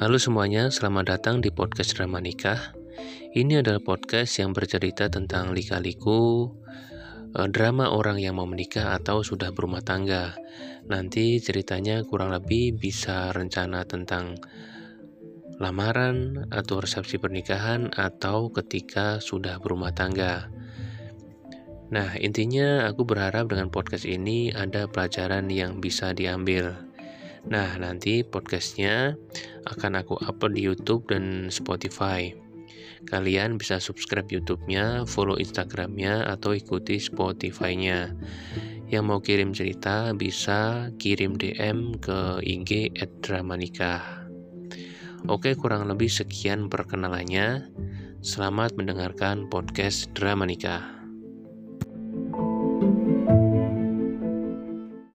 Halo semuanya, selamat datang di podcast Drama Nikah. Ini adalah podcast yang bercerita tentang lika-liku eh, drama orang yang mau menikah atau sudah berumah tangga. Nanti ceritanya kurang lebih bisa rencana tentang lamaran atau resepsi pernikahan atau ketika sudah berumah tangga. Nah, intinya aku berharap dengan podcast ini ada pelajaran yang bisa diambil. Nah, nanti podcastnya akan aku upload di YouTube dan Spotify. Kalian bisa subscribe YouTube-nya, follow Instagram-nya, atau ikuti Spotify-nya. Yang mau kirim cerita bisa kirim DM ke IG @dramanikah. Oke, kurang lebih sekian perkenalannya. Selamat mendengarkan podcast Drama Nikah.